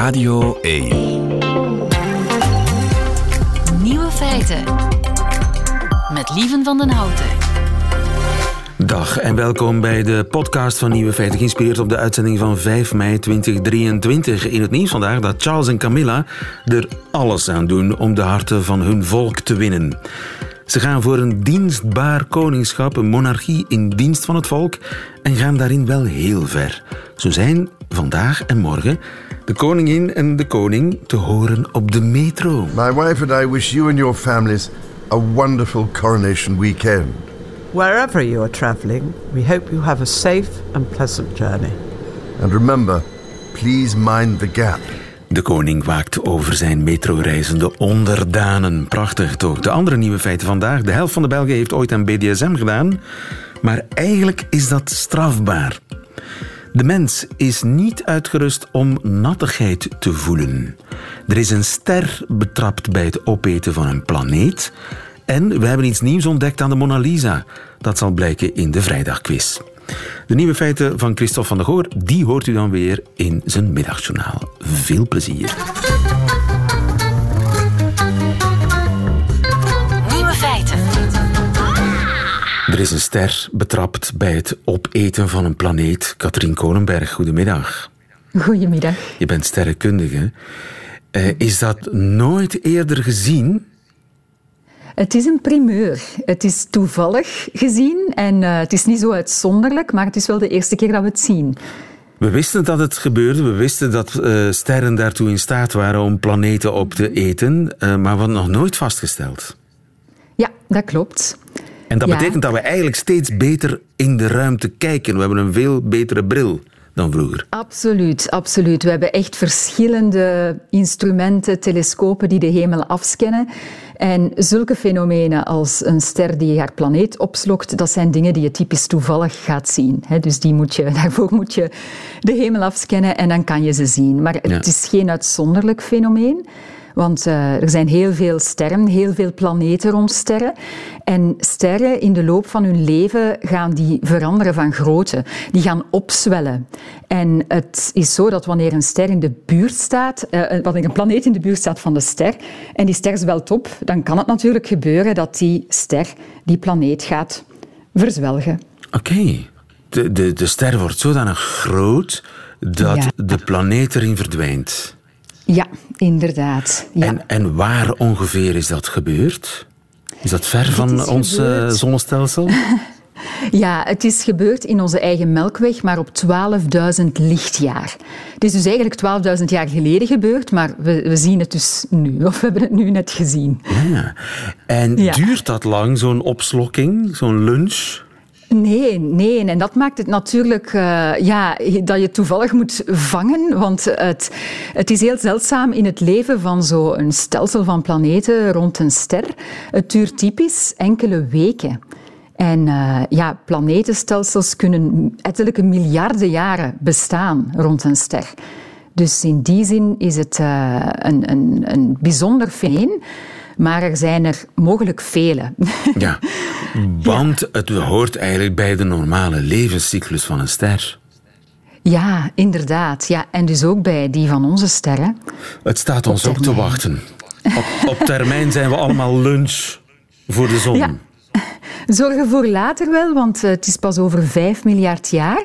Radio 1. Nieuwe feiten. Met Lieven van den Houten. Dag en welkom bij de podcast van Nieuwe Feiten, geïnspireerd op de uitzending van 5 mei 2023. In het nieuws vandaag dat Charles en Camilla er alles aan doen om de harten van hun volk te winnen. Ze gaan voor een dienstbaar koningschap, een monarchie in dienst van het volk en gaan daarin wel heel ver. Zo zijn vandaag en morgen de koningin en de koning te horen op de metro. My wife and I wish you and your families a wonderful coronation weekend. Wherever you are travelling, we hope you have a safe and pleasant journey. And remember, please mind the gap. De koning waakt over zijn metroreizende onderdanen. Prachtig toch? De andere nieuwe feiten vandaag. De helft van de Belgen heeft ooit aan BDSM gedaan. Maar eigenlijk is dat strafbaar. De mens is niet uitgerust om nattigheid te voelen. Er is een ster betrapt bij het opeten van een planeet. En we hebben iets nieuws ontdekt aan de Mona Lisa. Dat zal blijken in de vrijdagquiz. De nieuwe feiten van Christophe van der Goor, die hoort u dan weer in zijn middagjournaal. Veel plezier. Er is een ster betrapt bij het opeten van een planeet. Katrien Kolenberg, goedemiddag. Goedemiddag. Je bent sterrenkundige. Uh, is dat nooit eerder gezien? Het is een primeur. Het is toevallig gezien en uh, het is niet zo uitzonderlijk, maar het is wel de eerste keer dat we het zien. We wisten dat het gebeurde. We wisten dat uh, sterren daartoe in staat waren om planeten op te eten, maar we hadden nog nooit vastgesteld. Ja, dat klopt. En dat Ja. betekent dat we eigenlijk steeds beter in de ruimte kijken. We hebben een veel betere bril dan vroeger. Absoluut, absoluut. We hebben echt verschillende instrumenten, telescopen die de hemel afscannen. En zulke fenomenen als een ster die haar planeet opslokt, dat zijn dingen die je typisch toevallig gaat zien. Dus die moet je, daarvoor moet je de hemel afscannen en dan kan je ze zien. Maar Ja. het is geen uitzonderlijk fenomeen. Want eh, er zijn heel veel sterren, heel veel planeten rond sterren. En sterren in de loop van hun leven gaan die veranderen van grootte. Die gaan opzwellen. En het is zo dat wanneer een ster in de buurt staat, eh, wanneer een planeet in de buurt staat van de ster, en die ster zwelt op, dan kan het natuurlijk gebeuren dat die ster die planeet gaat verzwelgen. Oké. De, de, de ster wordt zodanig groot dat Ja. de planeet erin verdwijnt. Ja, inderdaad. Ja. En, en waar ongeveer is dat gebeurd? Is dat ver van ons eh, gebeurd- zonnestelsel? Ja, het is gebeurd in onze eigen melkweg, maar op 12.000 lichtjaar. Het is dus eigenlijk 12.000 jaar geleden gebeurd, maar we, we zien het dus nu, of we hebben het nu net gezien. Ja. En Ja. duurt dat lang, zo'n opslokking, zo'n lunch? Nee, nee. En dat maakt het natuurlijk eh, ja, dat je toevallig moet vangen. Want het, het is heel zeldzaam in het leven van zo'n stelsel van planeten rond een ster. Het duurt typisch enkele weken. En eh, ja, planetenstelsels kunnen ettelijke miljarden jaren bestaan rond een ster. Dus in die zin is het eh, een, een, een bijzonder fenomeen. Maar er zijn er mogelijk vele. Ja. Want het hoort eigenlijk bij de normale levenscyclus van een ster. Ja, inderdaad. Ja, en dus ook bij die van onze sterren. Het staat ons ook te wachten. Op, op termijn zijn we allemaal lunch voor de zon. Ja. Zorgen voor later wel, want eh, het is pas over 5 miljard jaar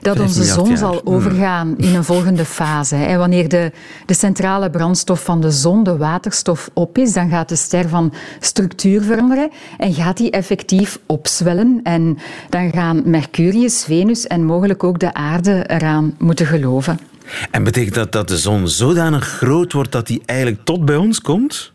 dat onze zon jaar. zal Hmm. overgaan in een volgende fase. En wanneer de, de centrale brandstof van de zon, de waterstof, op is, dan gaat de ster van structuur veranderen en gaat die effectief opzwellen. En dan gaan Mercurius, Venus en mogelijk ook de aarde eraan moeten geloven. En betekent dat dat de zon zodanig groot wordt dat die eigenlijk tot bij ons komt?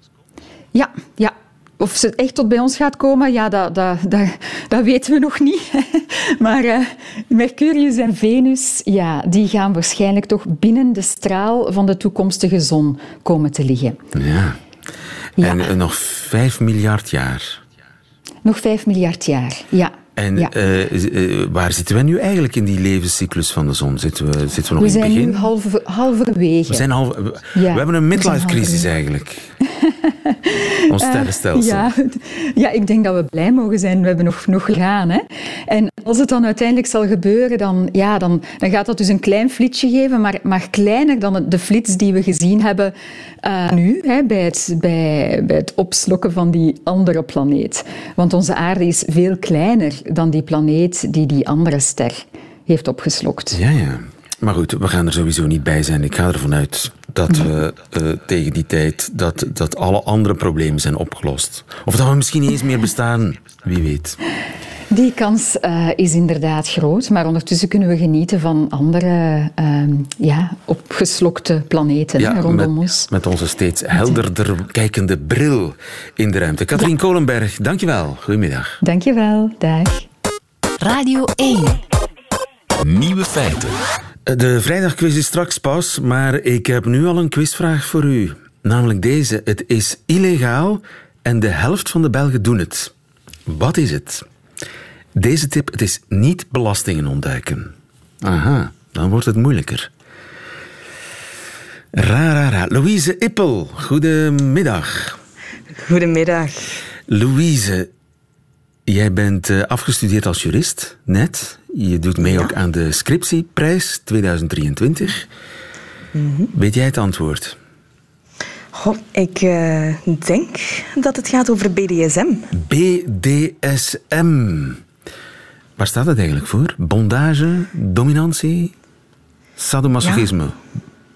Ja, ja. Of ze echt tot bij ons gaat komen, ja, dat, dat, dat, dat weten we nog niet. Maar eh, Mercurius en Venus, ja, die gaan waarschijnlijk toch binnen de straal van de toekomstige zon komen te liggen. Ja. Ja. En eh, nog 5 miljard jaar. Nog 5 miljard jaar, ja. En ja. eh, eh, waar zitten we nu eigenlijk in die levenscyclus van de zon? Zitten we, zitten we nog we in het zijn begin? nu halver, halverwege. We, zijn we, Ja, we hebben een we zijn midlife crisis halverwege. eigenlijk. Ons sterrenstelsel. Ja, ja, ik denk dat we blij mogen zijn. We hebben nog genoeg gedaan. Hè? En Als het dan uiteindelijk zal gebeuren, dan, ja, dan, dan gaat dat dus een klein flitsje geven, maar, maar kleiner dan de flits die we gezien hebben uh, nu hè, bij, het, bij, het opslokken van die andere planeet. Want onze aarde is veel kleiner dan die planeet die die andere ster heeft opgeslokt. Ja, ja. Maar goed, we gaan er sowieso niet bij zijn. Ik ga ervan uit dat we uh, tegen die tijd dat, dat alle andere problemen zijn opgelost. Of dat we misschien niet eens meer bestaan, wie weet. Die kans uh, is inderdaad groot, maar ondertussen kunnen we genieten van andere uh, ja, opgeslokte planeten ja, rondom met, ons. Met onze steeds helderder kijkende bril in de ruimte. Katrien ja. Kolenberg, dankjewel. Goedemiddag. Dankjewel, dag. Radio 1. Nieuwe feiten. De vrijdagquiz is straks pas, maar ik heb nu al een quizvraag voor u. Namelijk deze. Het is illegaal en de helft van de Belgen doen het. Wat is het? Deze tip, het is niet belastingen ontduiken. Aha, dan wordt het moeilijker. Ra, ra, ra. Louise Ippel, goedemiddag. Goedemiddag. Louise, jij bent uh, afgestudeerd als jurist, net. Je doet mee Ja. ook aan de Scriptieprijs 2023. Mhm. Weet jij het antwoord? Goh, ik eh, denk dat het gaat over BDSM. BDSM. Waar staat het eigenlijk voor? Bondage, dominantie, sadomasochisme.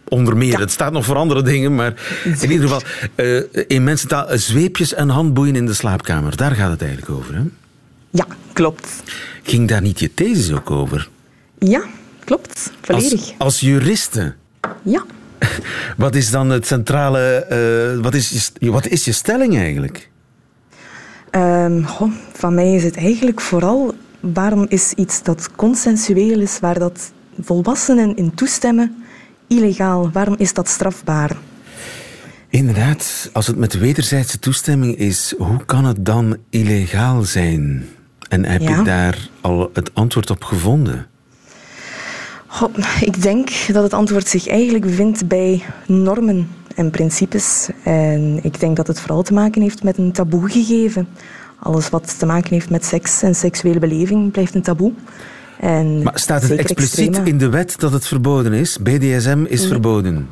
Onder meer. Ja. Het staat nog voor andere dingen, maar in ieder geval eh, in mensentaal eh, zweepjes en handboeien in de slaapkamer. Daar gaat het eigenlijk over. Hè? Ja, klopt. Ging daar niet je thesis ook over? Ja, klopt. Volledig. Als, als juriste. Ja. Wat is dan het centrale... eh, wat, is je, wat is je stelling eigenlijk? Ehm, goh, van mij is het eigenlijk vooral waarom is iets dat consensueel is, waar dat volwassenen in toestemmen, illegaal? Waarom is dat strafbaar? Inderdaad, als het met wederzijdse toestemming is, hoe kan het dan illegaal zijn? En heb Ja. je daar al het antwoord op gevonden? Goh, ik denk dat het antwoord zich eigenlijk bevindt bij normen en principes. En ik denk dat het vooral te maken heeft met een taboe gegeven. Alles wat te maken heeft met seks en seksuele beleving blijft een taboe. En Maar staat het expliciet extreme- in de wet dat het verboden is? BDSM is verboden.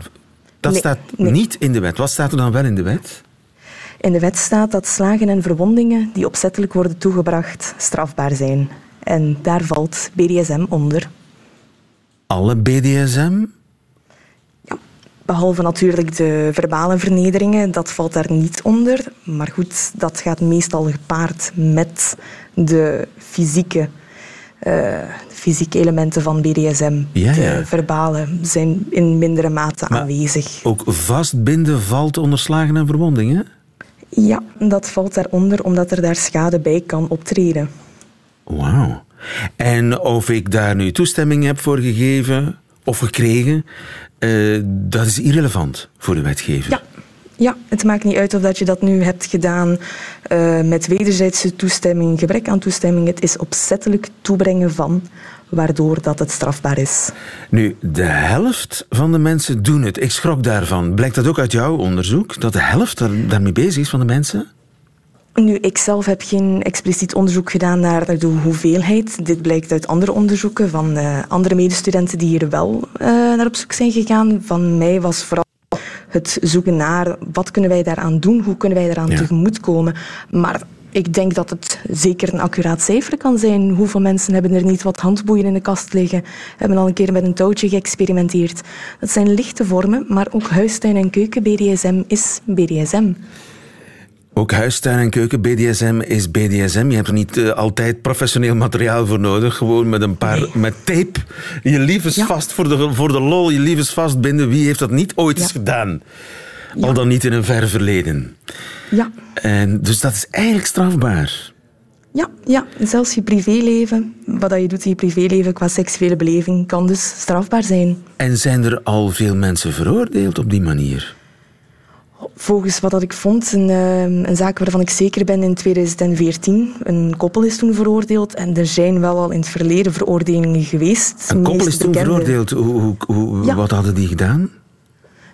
Dat Nee, staat nee. niet in de wet. Wat staat er dan wel in de wet? In de wet staat dat slagen en verwondingen die opzettelijk worden toegebracht strafbaar zijn. En daar valt BDSM onder. Alle BDSM? Behalve natuurlijk de verbale vernederingen, dat valt daar niet onder. Maar goed, dat gaat meestal gepaard met de fysieke, eh, fysieke elementen van BDSM. Ja, ja. De verbale zijn in mindere mate Maar- aanwezig. Ook vastbinden valt onder slagen en verwondingen? Ja, dat valt daaronder omdat er daar schade bij kan optreden. Wauw. En of ik daar nu toestemming heb voor gegeven of gekregen, eh, dat is irrelevant voor de wetgever. Ja. Ja, het maakt niet uit of dat je dat nu hebt gedaan eh, met wederzijdse toestemming, gebrek aan toestemming. Het is opzettelijk toebrengen van, waardoor dat het strafbaar is. Nu, de helft van de mensen doen het. Ik schrok daarvan. Blijkt dat ook uit jouw onderzoek? Dat de helft daar, daarmee bezig is van de mensen? Nu, ik zelf heb geen expliciet onderzoek gedaan naar de hoeveelheid. Dit blijkt uit andere onderzoeken van eh, andere medestudenten die hier wel eh, naar op zoek zijn gegaan. Van mij was vooral het zoeken naar wat kunnen wij daaraan doen, hoe kunnen wij daaraan Ja. tegemoetkomen. Maar ik denk dat het zeker een accuraat cijfer kan zijn. Hoeveel mensen hebben er niet wat handboeien in de kast liggen, hebben al een keer met een touwtje geëxperimenteerd. Dat zijn lichte vormen, maar ook huistuin- en keuken BDSM is BDSM. Ook huistuin en keuken, BDSM is BDSM. Je hebt er niet eh, altijd professioneel materiaal voor nodig. Gewoon met een paar, Nee. met tape, je liefes Ja. vast voor de, voor de lol, je liefes vastbinden. Wie heeft dat niet ooit Ja. eens gedaan? Ja. Al dan niet in een ver verleden. Ja, En, dus dat is eigenlijk strafbaar. Ja, ja, zelfs je privéleven, wat je doet in je privéleven qua seksuele beleving, kan dus strafbaar zijn. En zijn er al veel mensen veroordeeld op die manier? Volgens wat dat ik vond, een, eh, een zaak waarvan ik zeker ben in 2014. Een koppel is toen veroordeeld en er zijn wel al in het verleden veroordelingen geweest. Een koppel is toen bekende- veroordeeld. Hoe, hoe, hoe- Ja. Wat hadden die gedaan?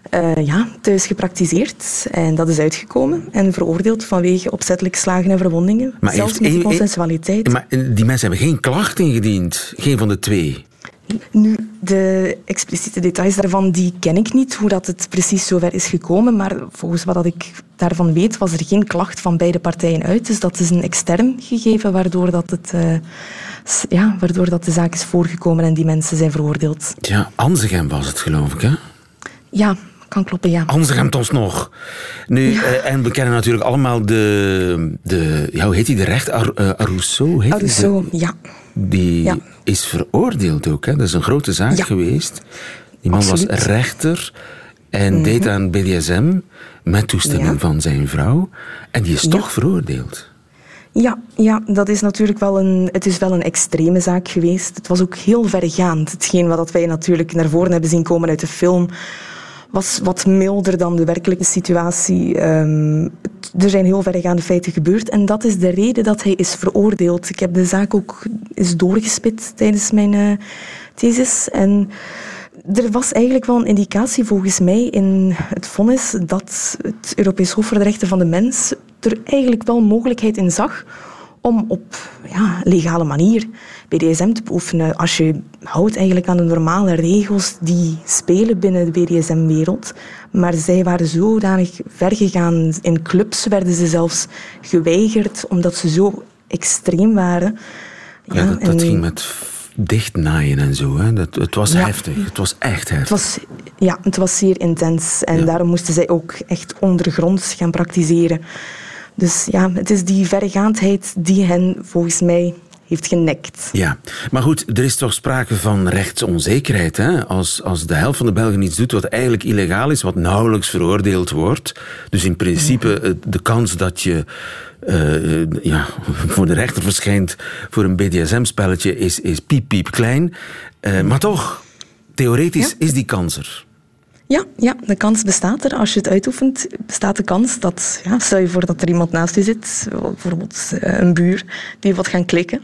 eh, ja, thuis gepraktiseerd. En dat is uitgekomen en veroordeeld vanwege opzettelijk slagen en verwondingen. Maar Zelfs heeft met één- consensualiteit. Maar eh, die mensen hebben geen klacht ingediend. Geen van de twee. Nu, de expliciete details daarvan die ken ik niet, hoe dat het precies zover is gekomen. Maar volgens wat dat ik daarvan weet, was er geen klacht van beide partijen uit. Dus dat is een extern gegeven waardoor, dat het, eh, ja, waardoor dat de zaak is voorgekomen en die mensen zijn veroordeeld. Ja, Anzegem was het, geloof ik, hè? Ja, kan kloppen, ja. Anzegem ons nog. Nu, eh, en we kennen natuurlijk allemaal de... de ja, hoe heet die? De recht? Ar, eh, Arousseau? Heet? Arousseau, ja. Die Ja. is veroordeeld ook, hè? Dat is een grote zaak Ja. geweest. Die man Absoluut. Mhm. was rechter en deed aan BDSM met toestemming Ja. van zijn vrouw. En die is toch veroordeeld. Ja, ja, dat is natuurlijk wel een, het is wel een extreme zaak geweest. Het was ook heel vergaand. Hetgeen wat wij natuurlijk naar voren hebben zien komen uit de film was wat milder dan de werkelijke situatie. Ehm, er zijn heel verregaande feiten gebeurd en dat is de reden dat hij is veroordeeld. Ik heb de zaak ook eens doorgespit tijdens mijn eh, thesis en er was eigenlijk wel een indicatie volgens mij in het vonnis dat het Europees Hof voor de Rechten van de Mens er eigenlijk wel mogelijkheid in zag om op ja, legale manier BDSM te beoefenen. Als je houdt eigenlijk aan de normale regels die spelen binnen de BDSM-wereld. Maar zij waren zodanig ver gegaan. In clubs werden ze zelfs geweigerd omdat ze zo extreem waren. Ja, dat, dat en- ging met dichtnaaien en zo. Hè. Dat, het was Ja. heftig. Het was echt heftig. Het was, ja, het was zeer intens. En Ja. daarom moesten zij ook echt ondergronds gaan praktiseren. Dus ja, het is die verregaandheid die hen volgens mij heeft genekt. Ja, maar goed, er is toch sprake van rechtsonzekerheid. Hè? Als, als de helft van de Belgen iets doet wat eigenlijk illegaal is, wat nauwelijks veroordeeld wordt. Dus in principe de kans dat je eh, ja, voor de rechter verschijnt voor een BDSM-spelletje is, is piep, piep klein. Eh, maar toch, theoretisch is die kans er. Ja, ja, de kans bestaat er. Als je het uitoefent, bestaat de kans dat... Ja, stel je voor dat er iemand naast je zit, bijvoorbeeld eh, een buur, die wat gaan klikken.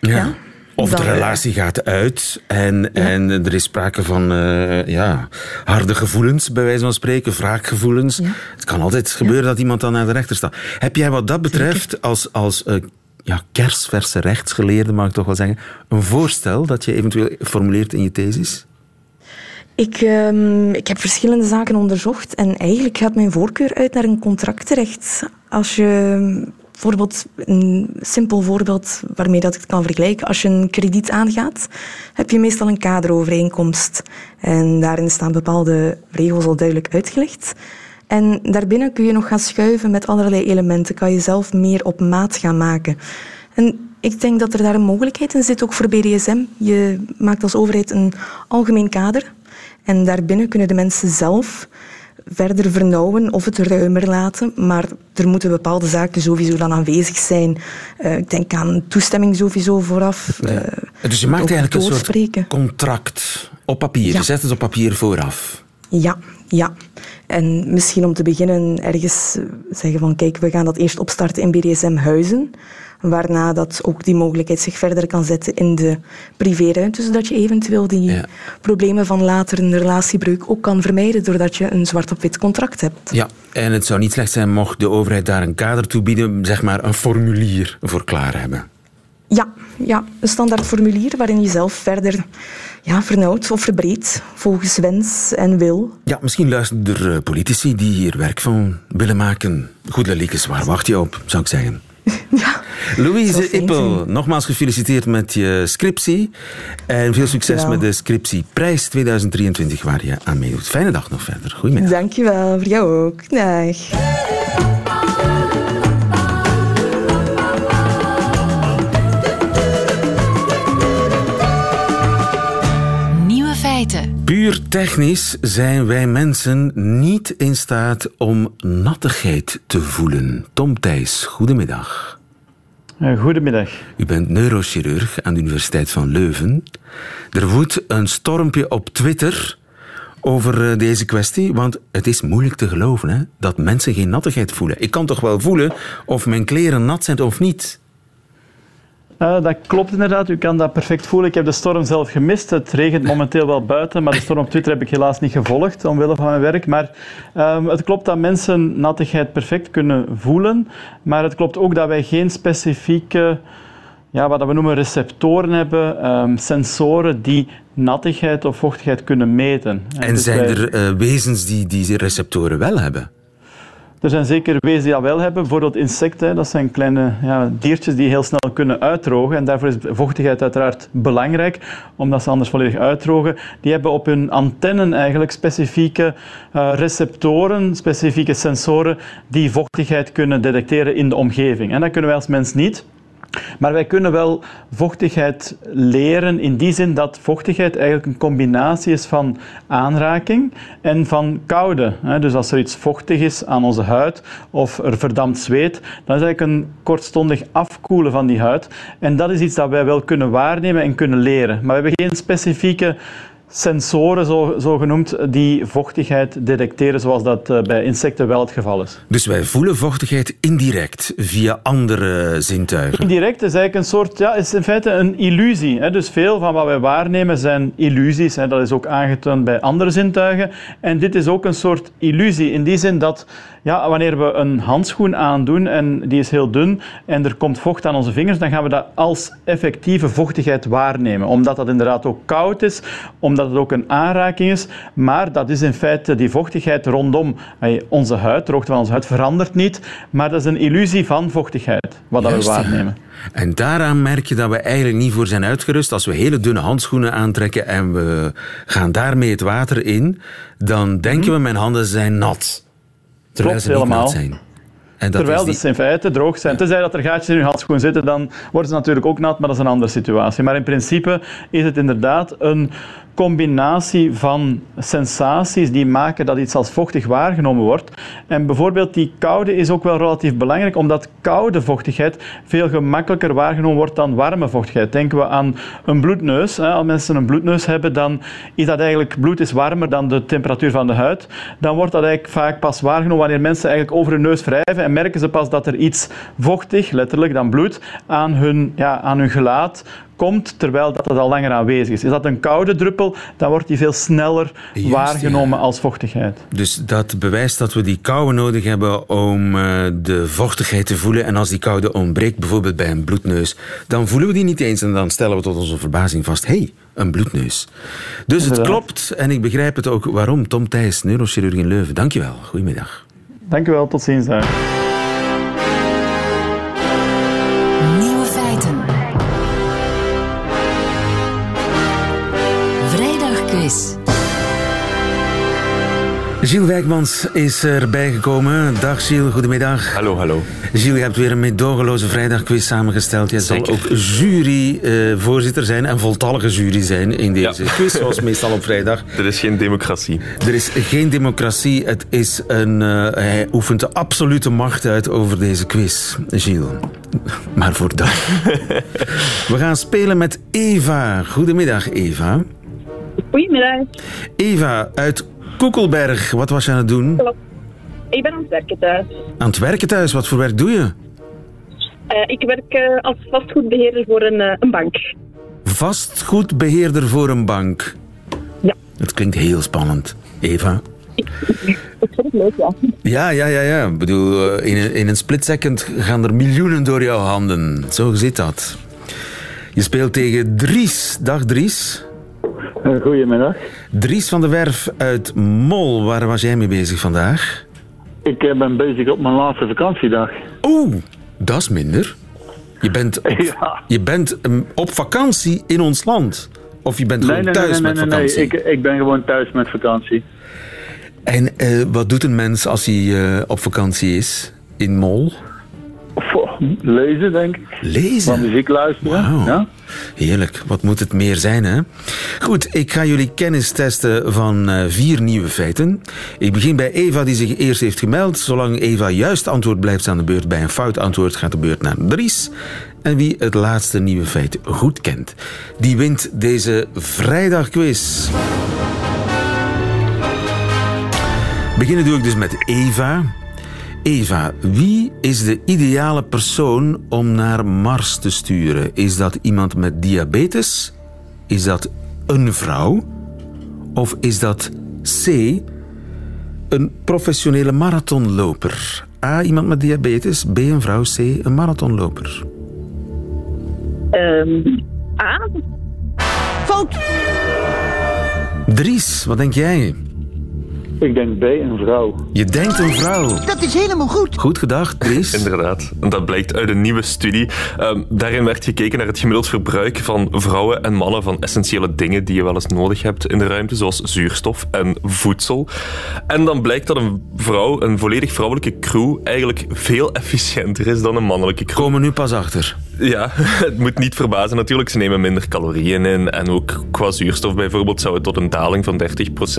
Ja. Of de Dan, relatie gaat uit en, en er is sprake van eh, ja, harde gevoelens, bij wijze van spreken, wraakgevoelens. Het kan altijd gebeuren dat iemand dan naar de rechter staat. Heb jij wat dat betreft, als, als eh, ja, kersverse rechtsgeleerde, mag ik toch wel zeggen, een voorstel dat je eventueel formuleert in je thesis? Ik, ehm, ik heb verschillende zaken onderzocht en eigenlijk gaat mijn voorkeur uit naar een contractrecht. Als je bijvoorbeeld een simpel voorbeeld waarmee dat ik het kan vergelijken. Als je een krediet aangaat, heb je meestal een kaderovereenkomst. En daarin staan bepaalde regels al duidelijk uitgelegd. En daarbinnen kun je nog gaan schuiven met allerlei elementen. Kan je zelf meer op maat gaan maken. En ik denk dat er daar een mogelijkheid in zit, ook voor BDSM. Je maakt als overheid een algemeen kader. En daarbinnen kunnen de mensen zelf verder vernauwen of het ruimer laten. Maar er moeten bepaalde zaken sowieso dan aanwezig zijn. Eh, ik denk aan toestemming sowieso vooraf. eh, dus je maakt eigenlijk een soort contract op papier. Ja. Je zet het op papier vooraf. Ja, ja. En misschien om te beginnen ergens eh, zeggen van kijk, we gaan dat eerst opstarten in BDSM-huizen. Waarna dat ook die mogelijkheid zich verder kan zetten in de privéruimte. Zodat je eventueel die Ja. problemen van later een relatiebreuk ook kan vermijden. Doordat je een zwart op wit contract hebt. Ja, en het zou niet slecht zijn mocht de overheid daar een kader toe bieden, zeg maar een formulier voor klaar hebben. Ja, ja, een standaard formulier waarin je zelf verder ja, vernauwt of verbreedt volgens wens en wil. Ja, misschien luisteren er eh, politici die hier werk van willen maken. Goed, Laliekes, waar wacht je op, zou ik zeggen. Ja. Louise Ippel, nogmaals gefeliciteerd met je scriptie. En veel succes Dankjewel. met de scriptieprijs 2023 waar je aan meedoet. Fijne dag nog verder. Goedemiddag. Dankjewel, voor jou ook. Dag. Technisch zijn wij mensen niet in staat om nattigheid te voelen. Tom Thijs, goedemiddag. Goedemiddag. U bent neurochirurg aan de Universiteit van Leuven. Er woedt een stormpje op Twitter over eh, deze kwestie, want het is moeilijk te geloven hè, dat mensen geen nattigheid voelen. Ik kan toch wel voelen of mijn kleren nat zijn of niet? Uh, dat klopt inderdaad, u kan dat perfect voelen. Ik heb de storm zelf gemist. Het regent momenteel wel buiten, maar de storm op Twitter heb ik helaas niet gevolgd omwille van mijn werk. Maar um, het klopt dat mensen nattigheid perfect kunnen voelen, maar het klopt ook dat wij geen specifieke ja, wat we noemen receptoren hebben, um, sensoren die nattigheid of vochtigheid kunnen meten. En dus zijn er uh, wezens die die receptoren wel hebben? Er zijn zeker wezens die dat wel hebben. Bijvoorbeeld insecten, dat zijn kleine ja, diertjes die heel snel kunnen uitdrogen. En daarvoor is vochtigheid uiteraard belangrijk, omdat ze anders volledig uitdrogen. Die hebben op hun antennen eigenlijk specifieke uh, receptoren, specifieke sensoren die vochtigheid kunnen detecteren in de omgeving. En dat kunnen wij als mens niet. Maar wij kunnen wel vochtigheid leren in die zin dat vochtigheid eigenlijk een combinatie is van aanraking en van koude. Dus als er iets vochtig is aan onze huid of er verdampt zweet, dan is eigenlijk een kortstondig afkoelen van die huid. En dat is iets dat wij wel kunnen waarnemen en kunnen leren. Maar we hebben geen specifieke sensoren, zo, zo, genoemd, die vochtigheid detecteren, zoals dat eh, bij insecten wel het geval is. Dus wij voelen vochtigheid indirect via andere zintuigen? Indirect is eigenlijk een soort, ja, is in feite een illusie. Hè. Dus veel van wat wij waarnemen zijn illusies. Hè. Dat is ook aangetoond bij andere zintuigen. En dit is ook een soort illusie, in die zin dat ja, wanneer we een handschoen aandoen en die is heel dun en er komt vocht aan onze vingers, dan gaan we dat als effectieve vochtigheid waarnemen. Omdat dat inderdaad ook koud is, omdat het ook een aanraking is. Maar dat is in feite die vochtigheid rondom onze huid. De droogte van onze huid verandert niet, maar dat is een illusie van vochtigheid, wat dat we waarnemen. En daaraan merk je dat we eigenlijk niet voor zijn uitgerust. Als we hele dunne handschoenen aantrekken en we gaan daarmee het water in, dan denken we mijn handen zijn nat. Terwijl Klopt, ze helemaal. zijn. En dat Terwijl die... ze in feite droog zijn. Tenzij dat er gaatjes in je handschoen zitten, dan worden ze natuurlijk ook nat, maar dat is een andere situatie. Maar in principe is het inderdaad een combinatie van sensaties die maken dat iets als vochtig waargenomen wordt. En bijvoorbeeld die koude is ook wel relatief belangrijk, omdat koude vochtigheid veel gemakkelijker waargenomen wordt dan warme vochtigheid. Denken we aan een bloedneus. Als mensen een bloedneus hebben, dan is dat eigenlijk, bloed is warmer dan de temperatuur van de huid. Dan wordt dat eigenlijk vaak pas waargenomen wanneer mensen eigenlijk over hun neus wrijven en merken ze pas dat er iets vochtig, letterlijk dan bloed, aan hun, ja, aan hun gelaat komt terwijl dat al langer aanwezig is. Is dat een koude druppel, dan wordt die veel sneller waargenomen als vochtigheid. Dus dat bewijst dat we die koude nodig hebben om uh, de vochtigheid te voelen. En als die koude ontbreekt, bijvoorbeeld bij een bloedneus, dan voelen we die niet eens en dan stellen we tot onze verbazing vast, hé, hey, een bloedneus. Dus het klopt en ik begrijp het ook waarom. Tom Thijs, neurochirurg in Leuven. Dankjewel. Goedemiddag. Dankjewel, tot ziens daar. Gilles Wijkmans is erbij gekomen. Dag Gilles, goedemiddag. Hallo, hallo. Gilles, je hebt weer een meedogenloze vrijdagquiz samengesteld. Je zal ook juryvoorzitter uh, zijn en voltallige jury zijn in deze quiz, zoals meestal op vrijdag. Er is geen democratie. Er is geen democratie. Het is een, uh, hij oefent de absolute macht uit over deze quiz, Gilles. Maar voor dat. We gaan spelen met Eva. Goedemiddag, Eva. Goedemiddag. Eva uit Koekelberg, wat was je aan het doen? Ik ben aan het werken thuis. Aan het werken thuis? Wat voor werk doe je? Uh, ik werk uh, als vastgoedbeheerder voor een, uh, een bank. Vastgoedbeheerder voor een bank? Ja. Dat klinkt heel spannend. Eva? Ik, ik vind het leuk, ja. Ja, ja, ja. ja. Ik bedoel, in een, in een split second gaan er miljoenen door jouw handen. Zo zit dat. Je speelt tegen Dries. Dag Dries. Goedemiddag. Dries van der Werf uit Mol, waar was jij mee bezig vandaag? Ik eh, ben bezig op mijn laatste vakantiedag. Oeh, dat is minder. Je bent op, ja. je bent ehm, op vakantie in ons land. Of je bent gewoon thuis met vakantie? Nee, ik, ik ben gewoon thuis met vakantie. En uh, wat doet een mens als hij uh, op vakantie is in Mol? Lezen, denk ik. Lezen? Van muziek luisteren. Wow. Ja? Heerlijk. Wat moet het meer zijn, hè? Goed, ik ga jullie kennis testen van uh, vier nieuwe feiten. Ik begin bij Eva, die zich eerst heeft gemeld. Zolang Eva juist antwoord blijft aan de beurt bij een fout antwoord, gaat de beurt naar Dries. En wie het laatste nieuwe feit goed kent, die wint deze vrijdagquiz. Beginnen doe ik dus met Eva. Eva, wie is de ideale persoon om naar Mars te sturen? Is dat iemand met diabetes? Is dat een vrouw? Of is dat C, een professionele marathonloper? A, iemand met diabetes. B, een vrouw. C, een marathonloper. Ehm A. Fout! Dries, wat denk jij? Ik denk B, een vrouw. Je denkt een vrouw. Dat is helemaal goed. Goed gedacht, Dries. Inderdaad. En dat blijkt uit een nieuwe studie. Ehm, daarin werd gekeken naar het gemiddeld verbruik van vrouwen en mannen van essentiële dingen die je wel eens nodig hebt in de ruimte, zoals zuurstof en voedsel. En dan blijkt dat een vrouw, een volledig vrouwelijke crew, eigenlijk veel efficiënter is dan een mannelijke crew. Komen we nu pas achter. Ja, het moet niet verbazen natuurlijk. Ze nemen minder calorieën in. En ook qua zuurstof bijvoorbeeld zou het tot een daling van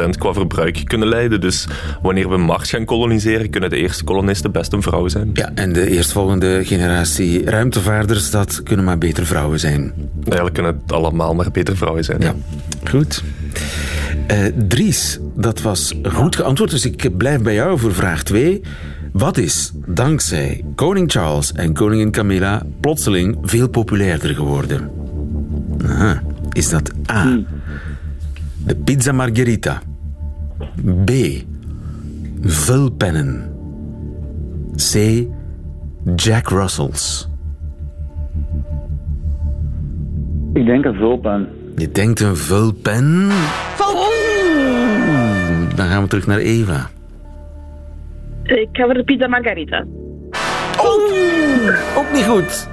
30% qua verbruik kunnen leiden. Dus wanneer we Mars gaan koloniseren, kunnen de eerste kolonisten best een vrouw zijn. Ja, en de eerstvolgende generatie ruimtevaarders, dat kunnen maar beter vrouwen zijn. Eigenlijk kunnen het allemaal maar beter vrouwen zijn. Ja, goed. Eh, Dries, dat was goed geantwoord, dus ik blijf bij jou voor vraag 2. Wat is, dankzij koning Charles en koningin Camilla, plotseling veel populairder geworden? Aha. Is dat A, de pizza margherita? B, vulpennen? C, Jack Russells? Ik denk een vulpen. Je denkt een vulpen? Oeh, Dan gaan we terug naar Eva. Ik ga voor de pizza margarita. Ook niet goed.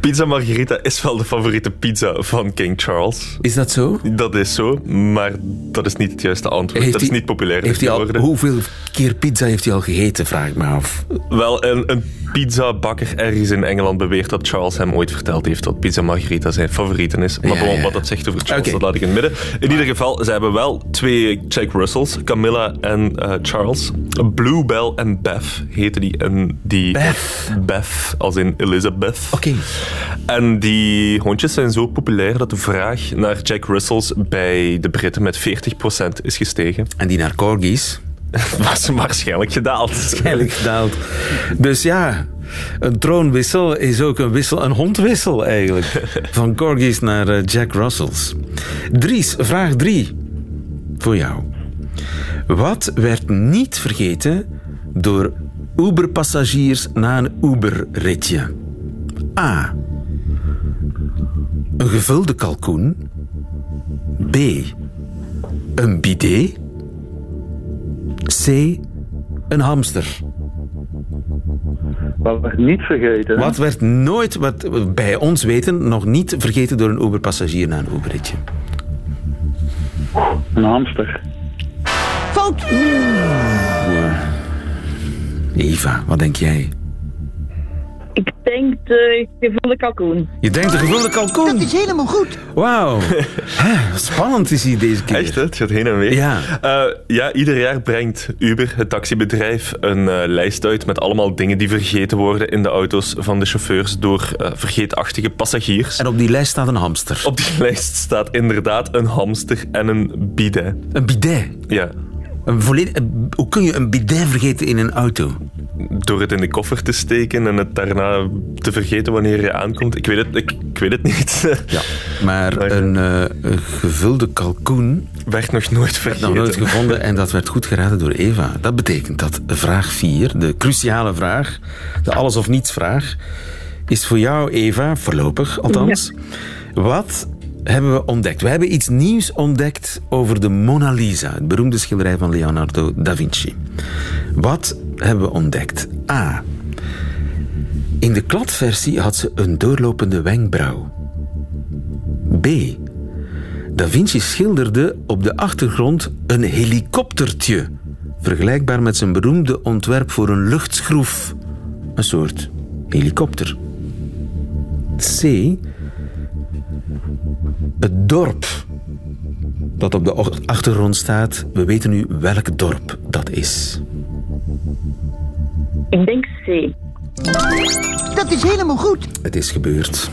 Pizza Margherita is wel de favoriete pizza van King Charles. Is dat zo? Dat is zo, maar dat is niet het juiste antwoord. Heeft dat is hij- niet populair Heeft hij al, hoeveel keer pizza heeft hij al gegeten, vraag ik me af. Wel, een, een pizzabakker ergens in Engeland beweert dat Charles hem ooit verteld heeft dat pizza margherita zijn favorieten is. Maar Ja, bon, ja. wat dat zegt over Charles, dat laat ik in het midden. In ieder geval, ze hebben wel twee Jack Russells, Camilla en eh, Charles. Bluebell en Beth heten die. En die Beth? Beth, als in Elizabeth. Oké. En die hondjes zijn zo populair dat de vraag naar Jack Russells bij de Britten met 40% is gestegen. En die naar corgis? Was waarschijnlijk gedaald. Waarschijnlijk gedaald. Dus ja, een troonwissel is ook een wissel, een hondwissel eigenlijk. Van corgis naar eh, Jack Russells. Dries, vraag drie. Voor jou. Wat werd niet vergeten door Uber-passagiers na een Uber-ritje? A. Een gevulde kalkoen. B. Een bidet. C. Een hamster. Wat werd niet vergeten. Wat werd nooit, wat we bij ons weten, nog niet vergeten door een Uber-passagier na een Uberritje? Een hamster. Fout! Eva, wat denk jij? Ik denk de gevulde kalkoen. Je denkt een gevulde kalkoen. Dat is helemaal goed. Wauw. Hè, Spannend is hij deze keer. Echt, hè? het gaat heen en weer. Ja. Eh, ja, ieder jaar brengt Uber, het taxibedrijf, een eh, lijst uit met allemaal dingen die vergeten worden in de auto's van de chauffeurs door eh, vergeetachtige passagiers. En op die lijst staat een hamster. Op die lijst staat inderdaad een hamster en een bidet. Een bidet. Ja, Een volledig, een- hoe kun je een bidet vergeten in een auto? door het in de koffer te steken en het daarna te vergeten wanneer je aankomt. Ik weet het, ik, ik weet het niet. Ja. Maar een, eh, een gevulde kalkoen Werd nog nooit werd vergeten. nog nooit gevonden en dat werd goed geraden door Eva. Dat betekent dat vraag 4, de cruciale vraag, de alles of niets vraag, is voor jou, Eva, voorlopig althans. Wat hebben we ontdekt? We hebben iets nieuws ontdekt over de Mona Lisa, het beroemde schilderij van Leonardo da Vinci. Wat hebben we ontdekt? A. In de kladversie had ze een doorlopende wenkbrauw. B. Da Vinci schilderde op de achtergrond een helikoptertje, vergelijkbaar met zijn beroemde ontwerp voor een luchtschroef, een soort helikopter. C. Het dorp dat op de achtergrond staat, we weten nu welk dorp dat is. Ik denk C. Dat is helemaal goed. Het is gebeurd.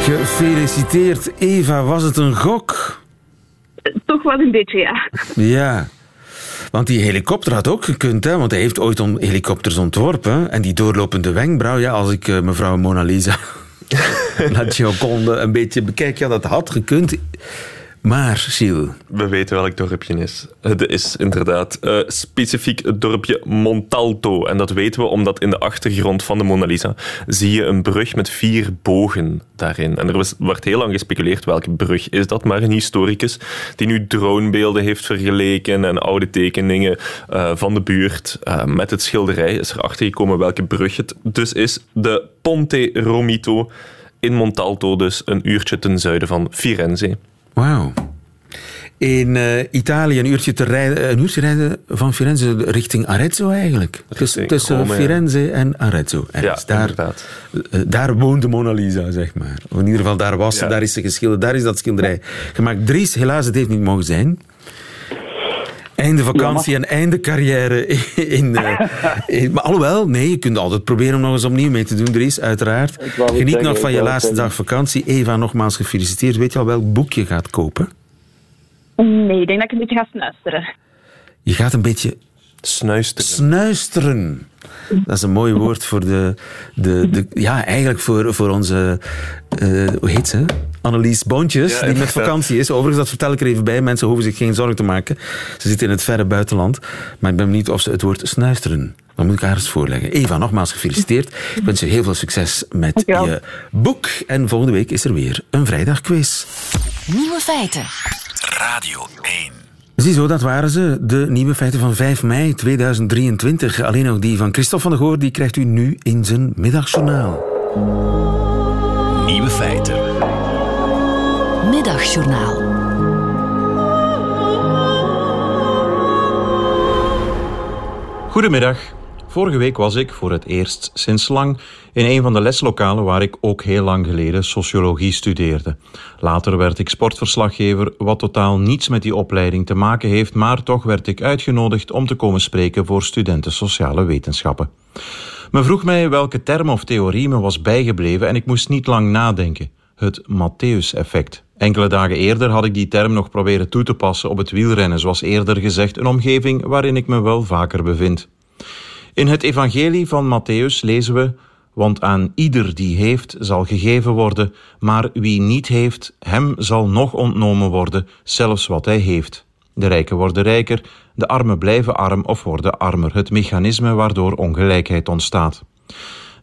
Gefeliciteerd, Eva. Was het een gok? wel een beetje, ja. Ja. Want die helikopter had ook gekund, hè? want hij heeft ooit on helikopters ontworpen. En die doorlopende wenkbrauw, ja, als ik uh, mevrouw Mona Lisa La Gioconde een beetje bekijk, ja, dat had gekund. Maar, Gilles... We weten welk dorpje is. Het is inderdaad uh, specifiek het dorpje Montalto. En dat weten we omdat in de achtergrond van de Mona Lisa zie je een brug met vier bogen daarin. En er werd heel lang gespeculeerd welke brug is dat, maar een historicus die nu dronebeelden heeft vergeleken en oude tekeningen uh, van de buurt uh, met het schilderij is erachter gekomen welke brug het dus is. De Ponte Romito in Montalto, dus een uurtje ten zuiden van Firenze. Wauw. In uh, Italië een uurtje, te rijden, een uurtje rijden van Firenze richting Arezzo eigenlijk. Richting tussen Rome, Firenze en Arezzo. Ja, daar, uh, daar woont de Mona Lisa, zeg maar. In ieder geval, daar was ze, daar is ze geschilderd, daar is dat schilderij gemaakt. Dries, helaas, het heeft niet mogen zijn. Einde vakantie ja, en einde carrière. In, uh, in, maar alhoewel, nee, je kunt altijd proberen om nog eens opnieuw mee te doen, Dries, uiteraard. Geniet zeggen, nog van je laatste zeggen. dag vakantie. Eva, nogmaals gefeliciteerd. Weet je al welk boek je gaat kopen? Nee, ik denk dat ik een beetje ga snuisteren. Je gaat een beetje... Snuisteren. Snuisteren. Dat is een mooi woord voor de... de, de ja, eigenlijk voor, voor onze... Uh, hoe heet ze? Annelies Boontjes, ja, die met vakantie is. Overigens, dat vertel ik er even bij. Mensen hoeven zich geen zorgen te maken. Ze zit in het verre buitenland. Maar ik ben benieuwd of ze het woord snuisteren. Dan moet ik haar eens voorleggen. Eva, nogmaals gefeliciteerd. Ik wens je heel veel succes met je boek. En volgende week is er weer een vrijdagquiz. Nieuwe feiten. Radio 1. Ziezo, dat waren ze. De nieuwe feiten van 5 mei 2023. Alleen nog die van Christophe van der Goor, die krijgt u nu in zijn middagjournaal. Nieuwe feiten. Middagjournaal. Goedemiddag. Vorige week was ik voor het eerst sinds lang in een van de leslokalen waar ik ook heel lang geleden sociologie studeerde. Later werd ik sportverslaggever, wat totaal niets met die opleiding te maken heeft, maar toch werd ik uitgenodigd om te komen spreken voor studenten sociale wetenschappen. Men vroeg mij welke term of theorie me was bijgebleven en ik moest niet lang nadenken. Het Matthäus-effect. Enkele dagen eerder had ik die term nog proberen toe te passen op het wielrennen, zoals eerder gezegd, een omgeving waarin ik me wel vaker bevind. In het evangelie van Matthäus lezen we, want aan ieder die heeft zal gegeven worden, maar wie niet heeft, hem zal nog ontnomen worden, zelfs wat hij heeft. De rijken worden rijker, de armen blijven arm of worden armer, het mechanisme waardoor ongelijkheid ontstaat.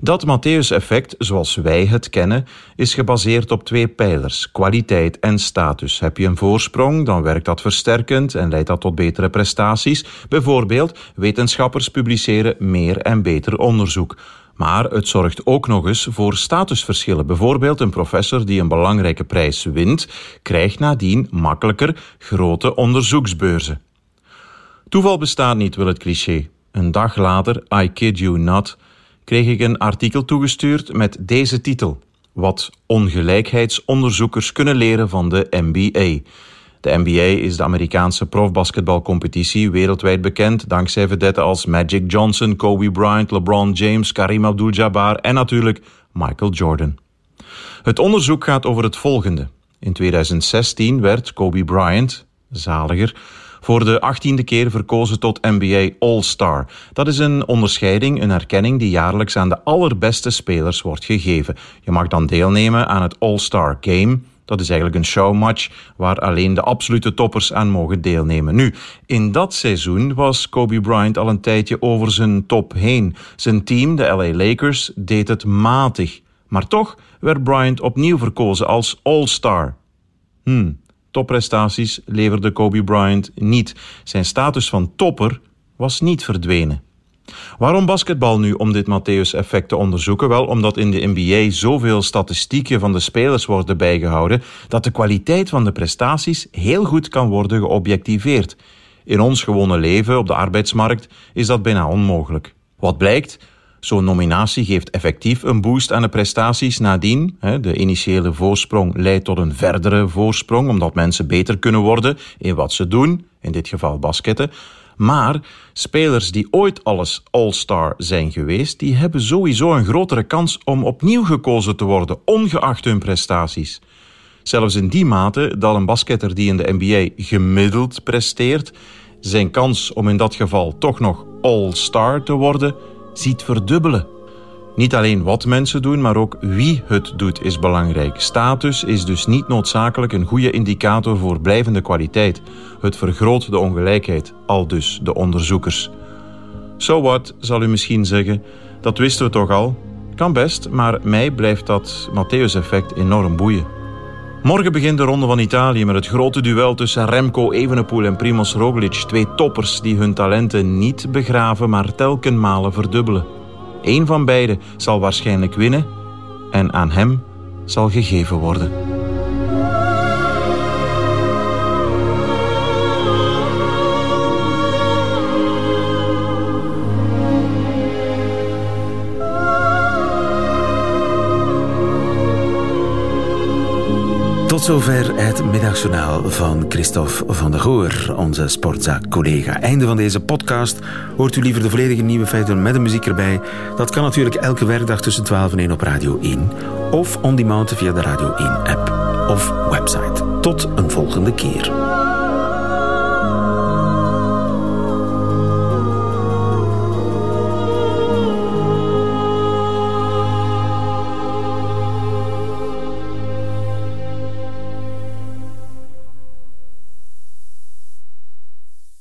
Dat Matthäus-effect, zoals wij het kennen, is gebaseerd op twee pijlers, kwaliteit en status. Heb je een voorsprong, dan werkt dat versterkend en leidt dat tot betere prestaties. Bijvoorbeeld, wetenschappers publiceren meer en beter onderzoek. Maar het zorgt ook nog eens voor statusverschillen. Bijvoorbeeld een professor die een belangrijke prijs wint, krijgt nadien makkelijker grote onderzoeksbeurzen. Toeval bestaat niet, wil het cliché. Een dag later, I kid you not, kreeg ik een artikel toegestuurd met deze titel: Wat ongelijkheidsonderzoekers kunnen leren van de NBA. De NBA is de Amerikaanse profbasketbalcompetitie, wereldwijd bekend dankzij vedetten als Magic Johnson, Kobe Bryant, LeBron James, Karim Abdul-Jabbar en natuurlijk Michael Jordan. Het onderzoek gaat over het volgende. In 2016 werd Kobe Bryant, zaliger, voor de achttiende keer verkozen tot NBA All-Star. Dat is een onderscheiding, een erkenning die jaarlijks aan de allerbeste spelers wordt gegeven. Je mag dan deelnemen aan het All-Star Game. Dat is eigenlijk een showmatch waar alleen de absolute toppers aan mogen deelnemen. Nu, in dat seizoen was Kobe Bryant al een tijdje over zijn top heen. Zijn team, de LA Lakers, deed het matig. Maar toch werd Bryant opnieuw verkozen als All-Star. Hmm, topprestaties leverde Kobe Bryant niet. Zijn status van topper was niet verdwenen. Waarom basketbal nu om dit Matthäus-effect te onderzoeken? Wel, omdat in de NBA zoveel statistieken van de spelers worden bijgehouden dat de kwaliteit van de prestaties heel goed kan worden geobjectiveerd. In ons gewone leven op de arbeidsmarkt is dat bijna onmogelijk. Wat blijkt? Zo'n nominatie geeft effectief een boost aan de prestaties nadien. De initiële voorsprong leidt tot een verdere voorsprong, omdat mensen beter kunnen worden in wat ze doen, in dit geval basketten. Maar spelers die ooit alles All-Star zijn geweest, die hebben sowieso een grotere kans om opnieuw gekozen te worden, ongeacht hun prestaties. Zelfs in die mate dat een basketter die in de NBA gemiddeld presteert, zijn kans om in dat geval toch nog all-star te worden, ziet verdubbelen. Niet alleen wat mensen doen, maar ook wie het doet is belangrijk. Status is dus niet noodzakelijk een goede indicator voor blijvende kwaliteit. Het vergroot de ongelijkheid, al dus de onderzoekers. So what, zal u misschien zeggen. Dat wisten we toch al? Kan best, maar mij blijft dat Matthäus-effect enorm boeien. Morgen begint de Ronde van Italië met het grote duel tussen Remco Evenepoel en Primoz Roglic. Twee toppers die hun talenten niet begraven, maar telkenmale verdubbelen. Eén van beiden zal waarschijnlijk winnen en aan hem zal gegeven worden. Tot zover het middagjournaal van Christophe van der Goor, onze sportzaak-collega. Einde van deze podcast. Hoort u liever de volledige nieuwe feiten met de muziek erbij? Dat kan natuurlijk elke werkdag tussen 12 en 1 op Radio 1. Of on demand via de Radio 1-app of website. Tot een volgende keer.